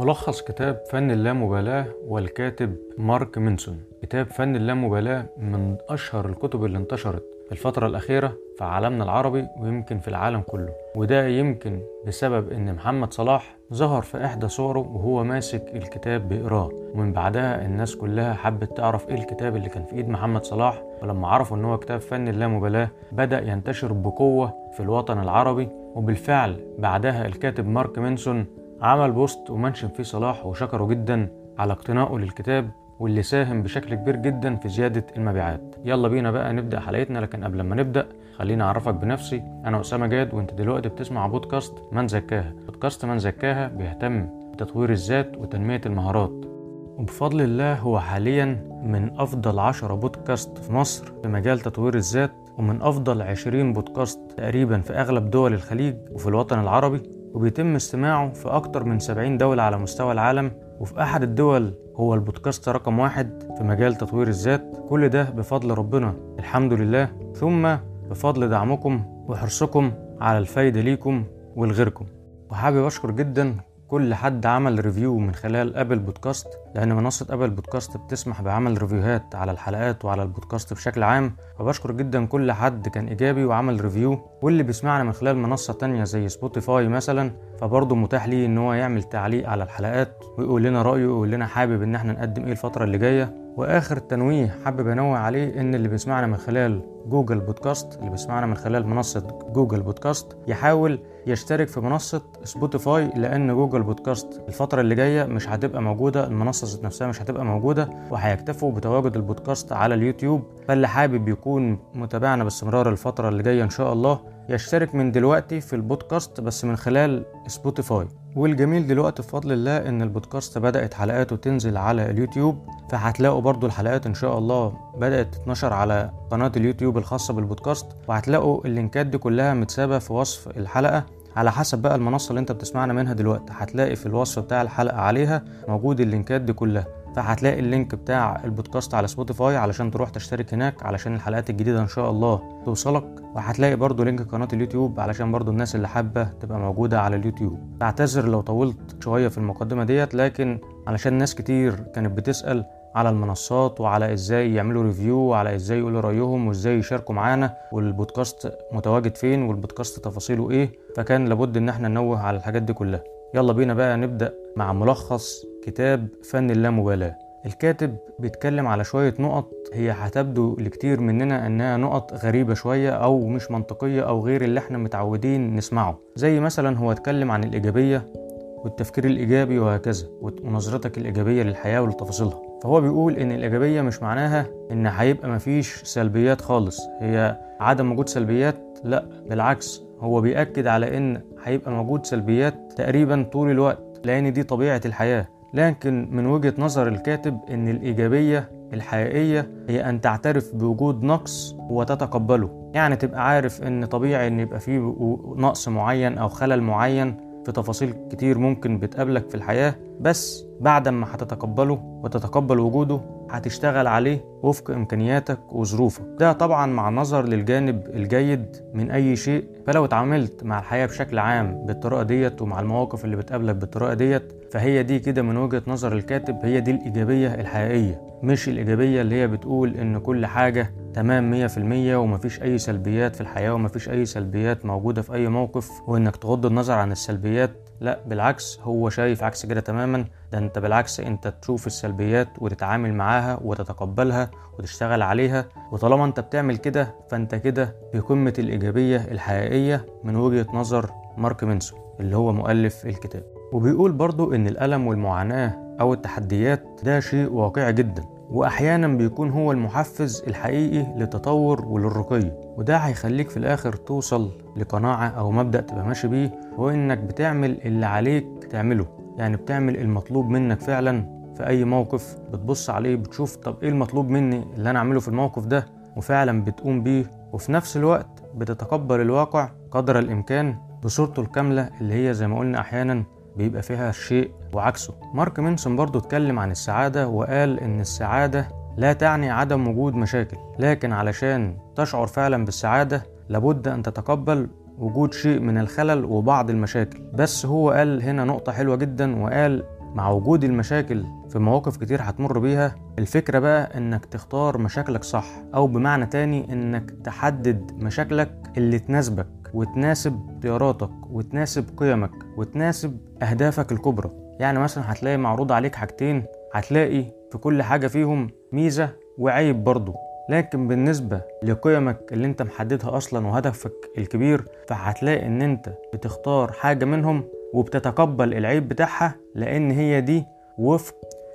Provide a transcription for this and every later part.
ملخص كتاب فن اللامبالاة والكاتب مارك منسون كتاب فن اللامبالاة من أشهر الكتب اللي انتشرت في الفترة الأخيرة في عالمنا العربي ويمكن في العالم كله. وده يمكن بسبب إن محمد صلاح ظهر في إحدى صوره وهو ماسك الكتاب بيقراه. ومن بعدها الناس كلها حبت تعرف إيه الكتاب اللي كان في إيد محمد صلاح. ولما عرفوا إن هو كتاب فن اللامبالاة بدأ ينتشر بقوة في الوطن العربي. وبالفعل بعدها الكاتب مارك مانسون عمل post و mention فيه صلاح وشكره جدا على اقتنائه للكتاب واللي ساهم بشكل كبير جدا في زيادة المبيعات. يلا بينا بقى نبدأ حلقتنا لكن قبل ما نبدأ خليني أعرفك بنفسي. أنا أسامة جاد وأنت دلوقتي بتسمع بودكاست من زكاها. بودكاست من زكاها بيهتم بتطوير الذات وتنمية المهارات. وبفضل الله هو حاليا من أفضل عشرة بودكاست في مصر في مجال تطوير الذات ومن أفضل عشرين بودكاست تقريبا في أغلب دول الخليج وفي الوطن العربي. وبيتم استماعه في أكتر من 70 دولة على مستوى العالم وفي أحد الدول هو البودكاست رقم واحد في مجال تطوير الذات. كل ده بفضل ربنا الحمد لله. ثم بفضل دعمكم وحرصكم على الفايدة ليكم ولغيركم. وحابب أشكر جدا كل حد عمل review من خلال ابل بودكاست لأن منصة ابل بودكاست بتسمح بعمل review هات على الحلقات وعلى البودكاست بشكل عام. فبشكر جدا كل حد كان إيجابي وعمل review واللي بيسمعنا من خلال منصة تانية زي سبوتيفاي مثلا فبرضه متاح ليه إن هو يعمل تعليق على الحلقات ويقول لنا رأيه ويقول لنا حابب إن إحنا نقدم إيه الفترة اللي جاية. وآخر تنويه حابب أنوه عليه إن اللي بيسمعنا من خلال جوجل بودكاست اللي بيسمعنا من خلال منصة جوجل بودكاست يحاول يشترك في منصة سبوتيفاي لأن جوجل بودكاست الفترة اللي جاية مش هتبقى موجودة المنصة ذات نفسها مش هتبقى موجودة وهيكتفوا بتواجد البودكاست على اليوتيوب. فاللي حابب يكون متابعنا باستمرار الفترة اللي جاية إن شاء الله يشترك من دلوقتي في البودكاست بس من خلال سبوتيفاي. والجميل دلوقتي بفضل الله إن البودكاست بدأت حلقاته تنزل على اليوتيوب فهتلاقوا برضو الحلقات إن شاء الله بدأت تتنشر على قناة اليوتيوب. الخاصة بالبودكاست وهتلاقوا ال link ات دي كلها متسابة في وصف الحلقة. على حسب بقى المنصة اللي انت بتسمعنا منها دلوقتي هتلاقي في الوصف بتاع الحلقة عليها موجود ال link ات دي كلها. فهتلاقي ال link بتاع البودكاست على سبوتيفاي علشان تروح تشترك هناك علشان الحلقات الجديدة إن شاء الله توصلك. وهتلاقي برضو link قناة اليوتيوب علشان برضو الناس اللي حابة تبقى موجودة على اليوتيوب. بعتذر لو طولت شوية في المقدمة ديت لكن علشان ناس كتير كانت بتسأل على المنصات وعلى إزاي يعملوا review وعلى إزاي يقولوا رأيهم وإزاي يشاركوا معانا والبودكاست متواجد فين والبودكاست تفاصيله إيه. فكان لابد إن إحنا ننوه على الحاجات دي كلها. يلا بينا بقى نبدأ مع ملخص كتاب فن اللامبالاة. الكاتب بيتكلم على شوية نقط هي هتبدو لكتير مننا إنها نقط غريبة شوية أو مش منطقية أو غير اللي إحنا متعودين نسمعه. زي مثلا هو اتكلم عن الإيجابية والتفكير الإيجابي وهكذا ونظرتك الإيجابية للحياة ولتفاصيلها. فهو بيقول إن الإيجابية مش معناها إن هيبقى مفيش سلبيات خالص. هي عدم وجود سلبيات لأ بالعكس هو بيأكد على إن هيبقى موجود سلبيات تقريبا طول الوقت لأن دي طبيعة الحياة. لكن من وجهة نظر الكاتب إن الإيجابية الحقيقية هي أن تعترف بوجود نقص وتتقبله. يعني تبقى عارف أن طبيعي أن يبقى فيه نقص معين أو خلل معين في تفاصيل كتير ممكن بتقابلك في الحياة. بس بعد ما هتتقبله وتتقبل وجوده هتشتغل عليه وفق إمكانياتك وظروفك. ده طبعا مع نظر للجانب الجيد من أي شيء. فلو اتعاملت مع الحياة بشكل عام بالطريقة ديت ومع المواقف اللي بتقابلك بالطريقة ديت فهي دي كده من وجهة نظر الكاتب هي دي الإيجابية الحقيقية. مش الإيجابية اللي هي بتقول إن كل حاجة تمام مية في المية ومفيش أي سلبيات في الحياة ومفيش أي سلبيات موجودة في أي موقف وإنك تغض النظر عن السلبيات لا بالعكس هو شايف عكس كده تماما. ده انت بالعكس انت تشوف السلبيات وتتعامل معاها وتتقبلها وتشتغل عليها. وطالما انت بتعمل كده فانت كده بقمة الإيجابية الحقيقية من وجهة نظر مارك منسون اللي هو مؤلف الكتاب. وبيقول برضو إن الألم والمعاناة أو التحديات ده شيء واقعي جدا. وأحيانا بيكون هو المحفز الحقيقي للتطور وللرقي. وده هيخليك في الآخر توصل لقناعة أو مبدأ تبقى ماشي بيه هو إنك بتعمل اللي عليك تعمله. يعني بتعمل المطلوب منك فعلا في أي موقف بتبص عليه بتشوف طب إيه المطلوب مني اللي أنا أعمله في الموقف ده وفعلا بتقوم بيه. وفي نفس الوقت بتتقبل الواقع قدر الإمكان بصورته الكاملة اللي هي زي ما قلنا أحيانا بيبقى فيها شيء وعكسه. مارك مينسون برضو اتكلم عن السعادة وقال إن السعادة لا تعني عدم وجود مشاكل لكن علشان تشعر فعلا بالسعادة لابد أن تتقبل وجود شيء من الخلل وبعض المشاكل. بس هو قال هنا نقطة حلوة جدا وقال مع وجود المشاكل في مواقف كتير هتمر بيها الفكرة بقى إنك تختار مشاكلك صح أو بمعنى تاني إنك تحدد مشاكلك اللي تناسبك وتناسب اختياراتك وتناسب قيمك وتناسب أهدافك الكبرى. يعني مثلا هتلاقي معروض عليك حاجتين هتلاقي في كل حاجة فيهم ميزة وعيب برضه لكن بالنسبة لقيمك اللي أنت محددها أصلا وهدفك الكبير فهتلاقي إن أنت بتختار حاجة منهم وبتتقبل العيب بتاعها لأن هي دي وفق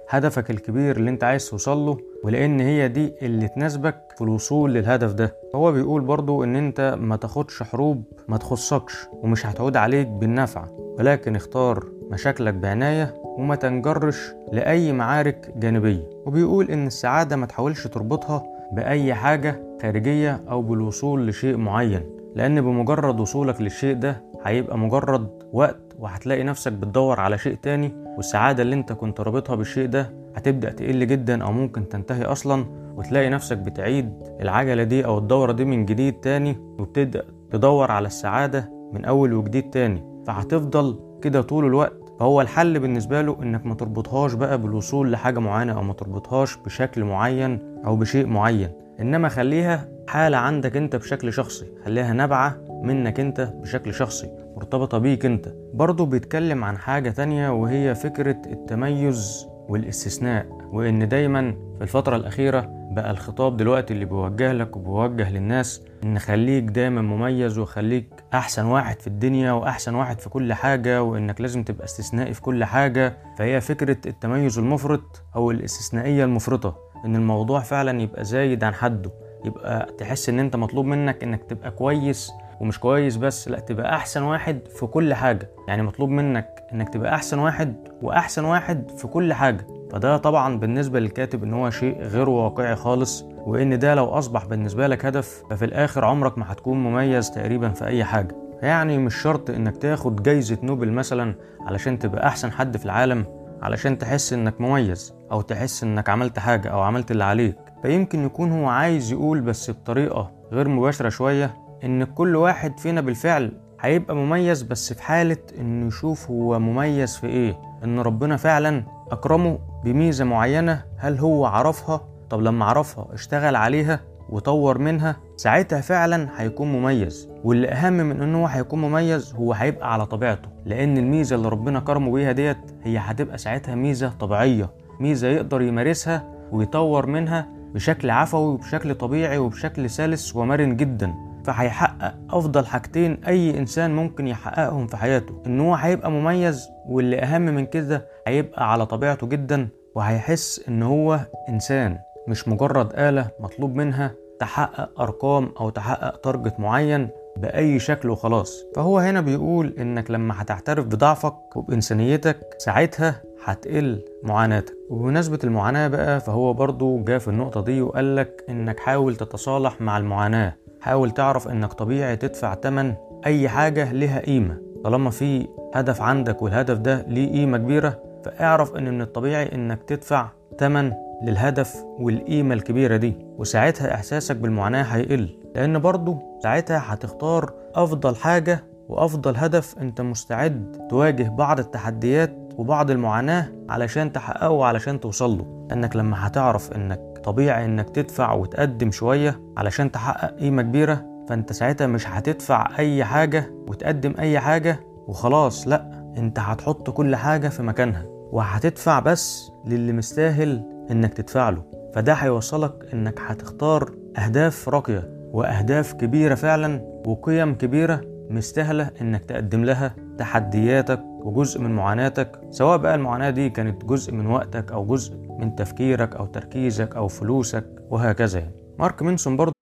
هدفك الكبير اللي انت عايز توصل له ولأن هي دي اللي تناسبك في الوصول للهدف ده. هو بيقول برضو إن انت ما تاخدش حروب ما تخصكش ومش هتعود عليك بالنفع ولكن اختار مشاكلك بعناية وما تنجرش لأي معارك جانبية. وبيقول إن السعادة ما تحاولش تربطها بأي حاجة خارجية أو بالوصول لشيء معين لأن بمجرد وصولك للشيء ده هيبقى مجرد وقت وهتلاقي نفسك بتدور على شيء تاني والسعادة اللي انت كنت رابطها بالشيء ده هتبدأ تقل جدا أو ممكن تنتهي أصلا وتلاقي نفسك بتعيد العجلة دي أو الدورة دي من جديد تاني وبتبدأ تدور على السعادة من أول وجديد تاني. فهتفضل كده طول الوقت. فهو الحل بالنسبة له إنك ما تربطهاش بقى بالوصول لحاجة معينة أو ما تربطهاش بشكل معين أو بشيء معين. إنما خليها حالة عندك أنت بشكل شخصي خليها نبعة منك أنت بشكل شخصي مرتبطة بيك أنت. برضه بيتكلم عن حاجة تانية وهي فكرة التميز والاستثناء وإن دايما في الفترة الأخيرة بقى الخطاب دلوقتي اللي بيوجه لك وبيوجه للناس إن خليك دايما مميز وخليك أحسن واحد في الدنيا وأحسن واحد في كل حاجة وإنك لازم تبقى استثنائي في كل حاجة. فهي فكرة التميز المفرط أو الاستثنائية المفرطة إن الموضوع فعلا يبقى زايد عن حده. يبقى تحس إن أنت مطلوب منك إنك تبقى كويس ومش كويس بس لا تبقى أحسن واحد في كل حاجة. يعني مطلوب منك إنك تبقى أحسن واحد وأحسن واحد في كل حاجة. فده طبعا بالنسبة للكاتب إن هو شيء غير واقعي خالص وإن ده لو أصبح بالنسبة لك هدف ففي الآخر عمرك ما هتكون مميز تقريبا في أي حاجة. يعني مش شرط إنك تاخد جايزة نوبل مثلا علشان تبقى أحسن حد في العالم علشان تحس إنك مميز أو تحس إنك عملت حاجة أو عملت اللي عليك. فيمكن يكون هو عايز يقول بس بطريقة غير مباشرة شوية إن كل واحد فينا بالفعل هيبقى مميز بس في حالة إنه يشوف هو مميز في إيه. إن ربنا فعلا أكرمه بميزة معينة هل هو عرفها؟ طب لما عرفها اشتغل عليها وطور منها ساعتها فعلا هيكون مميز. واللي أهم من إنه هو هيكون مميز هو هيبقى على طبيعته لأن الميزة اللي ربنا كرمه بيها ديت هي هتبقى ساعتها ميزة طبيعية ميزة يقدر يمارسها ويطور منها بشكل عفوي وبشكل طبيعي وبشكل سلس ومرن جدا. فهيحقق أفضل حاجتين أي إنسان ممكن يحققهم في حياته. إن هو هيبقى مميز واللي أهم من كده هيبقى على طبيعته جدا وهيحس إن هو إنسان مش مجرد آلة مطلوب منها تحقق أرقام أو تحقق تارجت معين بأي شكل وخلاص. فهو هنا بيقول إنك لما هتعترف بضعفك وبإنسانيتك ساعتها هتقل معاناتك. وبمناسبة المعاناة بقى فهو برضو جاء في النقطة دي وقال لك إنك حاول تتصالح مع المعاناة. حاول تعرف إنك طبيعي تدفع تمن أي حاجة لها قيمة. طالما في هدف عندك والهدف ده ليه قيمة كبيرة فاعرف إن من الطبيعي إنك تدفع تمن للهدف والقيمة الكبيرة دي وساعتها إحساسك بالمعاناة هيقل. لأن برضو ساعتها هتختار أفضل حاجة وأفضل هدف أنت مستعد تواجه بعض التحديات وبعض المعاناة علشان تحققه علشان توصل له. لأنك لما هتعرف إنك طبيعي إنك تدفع وتقدم شوية علشان تحقق قيمة كبيرة فأنت ساعتها مش هتدفع أي حاجة وتقدم أي حاجة وخلاص لأ أنت هتحط كل حاجة في مكانها وهتدفع بس للي مستاهل إنك تدفع له. فده هيوصلك إنك هتختار أهداف راقية وأهداف كبيرة فعلا وقيم كبيرة مستاهلة إنك تقدم لها تحدياتك وجزء من معاناتك سواء بقى المعاناة دي كانت جزء من وقتك أو جزء من تفكيرك أو تركيزك أو فلوسك وهكذا يعني مارك مينسون برضه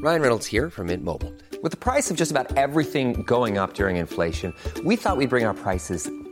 Ryan Reynolds here from Mint Mobile. With the price of just about everything going up during inflation, we thought we'd bring our prices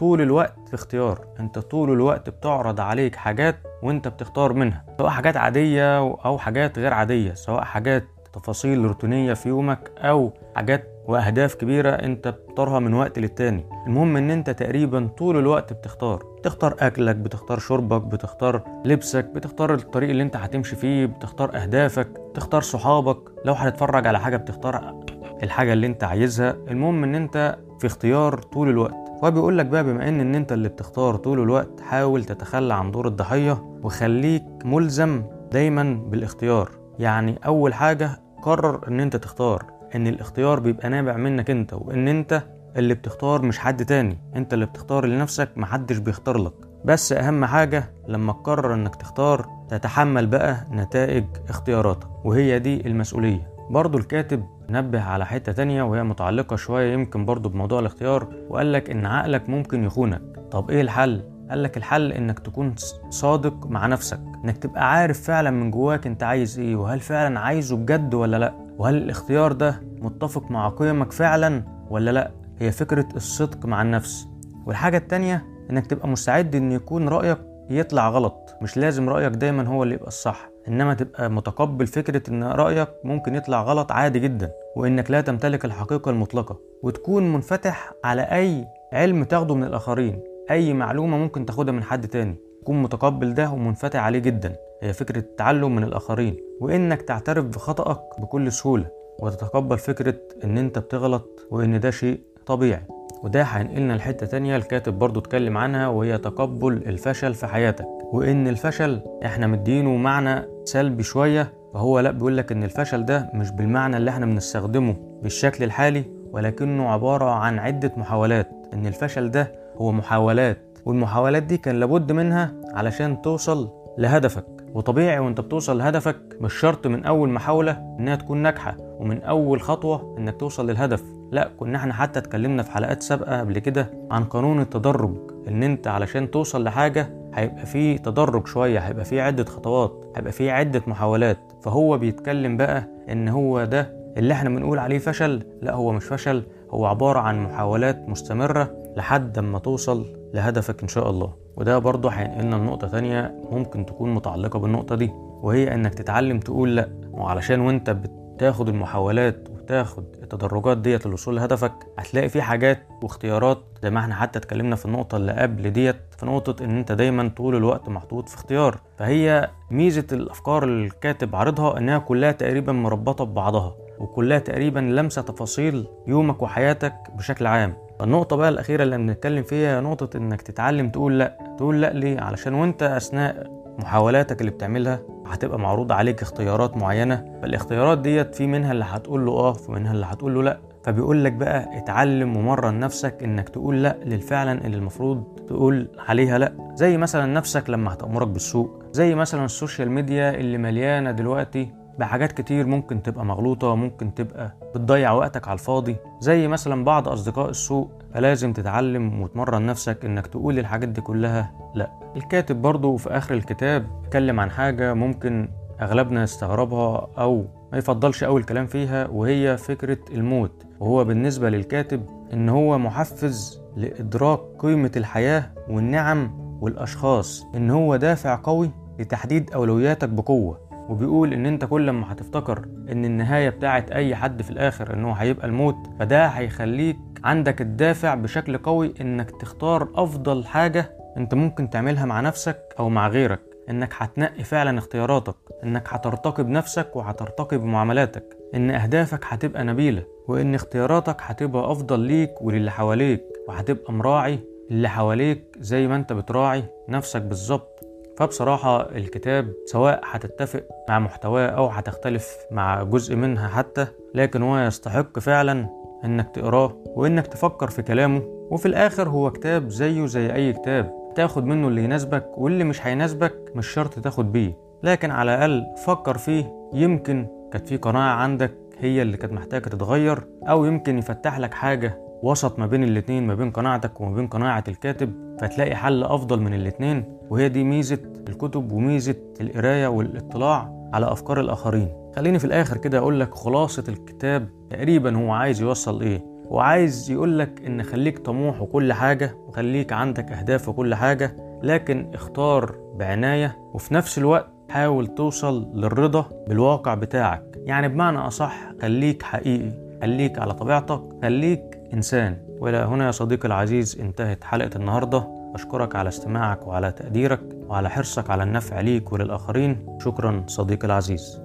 طول الوقت في اختيار. انت طول الوقت بتعرض عليك حاجات وانت بتختار منها سواء حاجات عادية أو حاجات غير عادية سواء حاجات تفاصيل روتينية في يومك أو حاجات وأهداف كبيرة انت بتختارها من وقت للتاني. المهم إن انت تقريبا طول الوقت بتختار. بتختار أكلك بتختار شربك بتختار لبسك بتختار الطريق اللي انت هتمشي فيه بتختار أهدافك بتختار صحابك. لو هتتفرج على حاجة بتختار الحاجة اللي انت عايزها. المهم إن انت في اختيار طول الوقت. هو بيقول لك بقى بما إن إن أنت اللي بتختار طول الوقت حاول تتخلى عن دور الضحية وخليك ملزم دايما بالاختيار. يعني أول حاجة قرر إن أنت تختار إن الاختيار بيبقى نابع منك أنت وإن أنت اللي بتختار مش حد تاني. أنت اللي بتختار لنفسك محدش بيختار لك. بس أهم حاجة لما تقرر إنك تختار تتحمل بقى نتائج اختياراتك وهي دي المسؤولية. برضو الكاتب نبه على حتة تانية وهي متعلقة شوية يمكن برضو بموضوع الاختيار وقال لك إن عقلك ممكن يخونك. طب إيه الحل؟ قال لك الحل إنك تكون صادق مع نفسك إنك تبقى عارف فعلا من جواك أنت عايز إيه وهل فعلا عايزه بجد ولا لأ؟ وهل الاختيار ده متفق مع قيمك فعلا ولا لأ؟ هي فكرة الصدق مع النفس. والحاجة التانية إنك تبقى مستعد إن يكون رأيك يطلع غلط مش لازم رأيك دايما هو اللي يبقى الصح. إنما تبقى متقبل فكرة إن رأيك ممكن يطلع غلط عادي جدا وإنك لا تمتلك الحقيقة المطلقة. وتكون منفتح على أي علم تاخده من الآخرين أي معلومة ممكن تاخدها من حد تاني. تكون متقبل ده ومنفتح عليه جدا هي فكرة التعلم من الآخرين. وإنك تعترف بخطأك بكل سهولة وتتقبل فكرة إن أنت بتغلط وإن ده شيء طبيعي. وده هينقلنا لحتة تانية الكاتب برضو اتكلم عنها وهي تقبل الفشل في حياتك. وإن الفشل إحنا مدينه معنى سلبي شوية فهو لا بيقول لك إن الفشل ده مش بالمعنى اللي إحنا بنستخدمه بالشكل الحالي ولكنه عبارة عن عدة محاولات. إن الفشل ده هو محاولات والمحاولات دي كان لابد منها علشان توصل لهدفك. وطبيعي وأنت بتوصل لهدفك مش شرط من أول محاولة إنها تكون ناجحة ومن أول خطوة إنك توصل للهدف. لا كنا إحنا حتى اتكلمنا في حلقات سابقة قبل كده عن قانون التدرج إن أنت علشان توصل لحاجة هيبقى فيه تدرج شوية هيبقى فيه عدة خطوات هيبقى فيه عدة محاولات. فهو بيتكلم بقى إن هو ده اللي إحنا بنقول عليه فشل. لا هو مش فشل هو عبارة عن محاولات مستمرة لحد ما توصل لهدفك إن شاء الله. وده برضه هينقلنا لنقطة تانية ممكن تكون متعلقة بالنقطة دي وهي إنك تتعلم تقول لأ. وعلشان وأنت بتاخد المحاولات تاخد التدرجات ديت للوصول لهدفك هتلاقي في حاجات واختيارات زي ما إحنا حتى اتكلمنا في النقطة اللي قبل ديت في نقطة إن أنت دايما طول الوقت محطوط في اختيار فهي ميزة الأفكار اللي الكاتب عارضها إنها كلها تقريبا مربطة ببعضها وكلها تقريبا لمسة تفاصيل يومك وحياتك بشكل عام النقطة بقى الأخيرة اللي بنتكلم فيها نقطة إنك تتعلم تقول لأ تقول لأ ليه؟ علشان وأنت أثناء محاولاتك اللي بتعملها هتبقى معروض عليك اختيارات معينة فالاختيارات ديت في منها اللي هتقول له آه في منها اللي هتقول له لأ. فبيقول لك بقى اتعلم ومرن نفسك إنك تقول لأ للفعلا اللي المفروض تقول عليها لأ. زي مثلا نفسك لما هتأمرك بالسوق زي مثلا ال social media اللي مليانة دلوقتي بحاجات كتير ممكن تبقى مغلوطة ممكن تبقى بتضيع وقتك على الفاضي. زي مثلا بعض أصدقاء السوء فلازم تتعلم وتمرن نفسك إنك تقول الحاجات دي كلها لأ. الكاتب برضو في آخر الكتاب اتكلم عن حاجة ممكن أغلبنا يستغربها أو ما يفضلش أوي الكلام فيها وهي فكرة الموت. وهو بالنسبة للكاتب إن هو محفز لإدراك قيمة الحياة والنعم والأشخاص. إن هو دافع قوي لتحديد أولوياتك بقوة. وبيقول إن أنت كل ما هتفتكر إن النهاية بتاعت أي حد في الآخر ان هو هيبقى الموت فده هيخليك عندك الدافع بشكل قوي إنك تختار أفضل حاجة أنت ممكن تعملها مع نفسك أو مع غيرك. إنك هتنقي فعلا اختياراتك إنك هترتقي بنفسك وهترتقي بمعاملاتك. إن أهدافك هتبقى نبيلة وإن اختياراتك هتبقى أفضل ليك وللي حواليك وهتبقى مراعي اللي حواليك زي ما أنت بتراعي نفسك بالظبط. فبصراحة الكتاب سواء هتتفق مع محتواه أو هتختلف مع جزء منها حتى لكن هو يستحق فعلا إنك تقراه وإنك تفكر في كلامه. وفي الآخر هو كتاب زيه زي أي كتاب تاخد منه اللي يناسبك واللي مش هيناسبك مش شرط تاخد بيه. لكن على الأقل فكر فيه يمكن كانت في قناعة عندك هي اللي كانت محتاجة تتغير أو يمكن يفتح لك حاجة وسط ما بين الاتنين ما بين قناعتك وما بين قناعة الكاتب فتلاقي حل أفضل من الاتنين وهي دي ميزة الكتب وميزة القراية والاطلاع على أفكار الآخرين. خليني في الآخر كده أقول لك خلاصة الكتاب تقريبا هو عايز يوصل إيه؟ وعايز يقول لك إن خليك طموح وكل حاجة وخليك عندك أهداف وكل حاجة لكن اختار بعناية وفي نفس الوقت حاول توصل للرضا بالواقع بتاعك. يعني بمعنى أصح خليك حقيقي خليك على طبيعتك خليك إنسان وإلى هنا يا صديقي العزيز انتهت حلقة النهاردة أشكرك على استماعك وعلى تقديرك وعلى حرصك على النفع ليك وللآخرين شكرا صديقي العزيز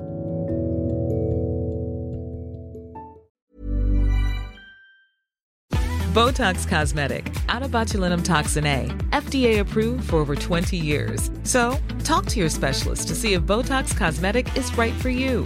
Botox Cosmetic, out of botulinum toxin A, FDA approved for over 20 years. So, talk to your specialist to see if Botox Cosmetic is right for you.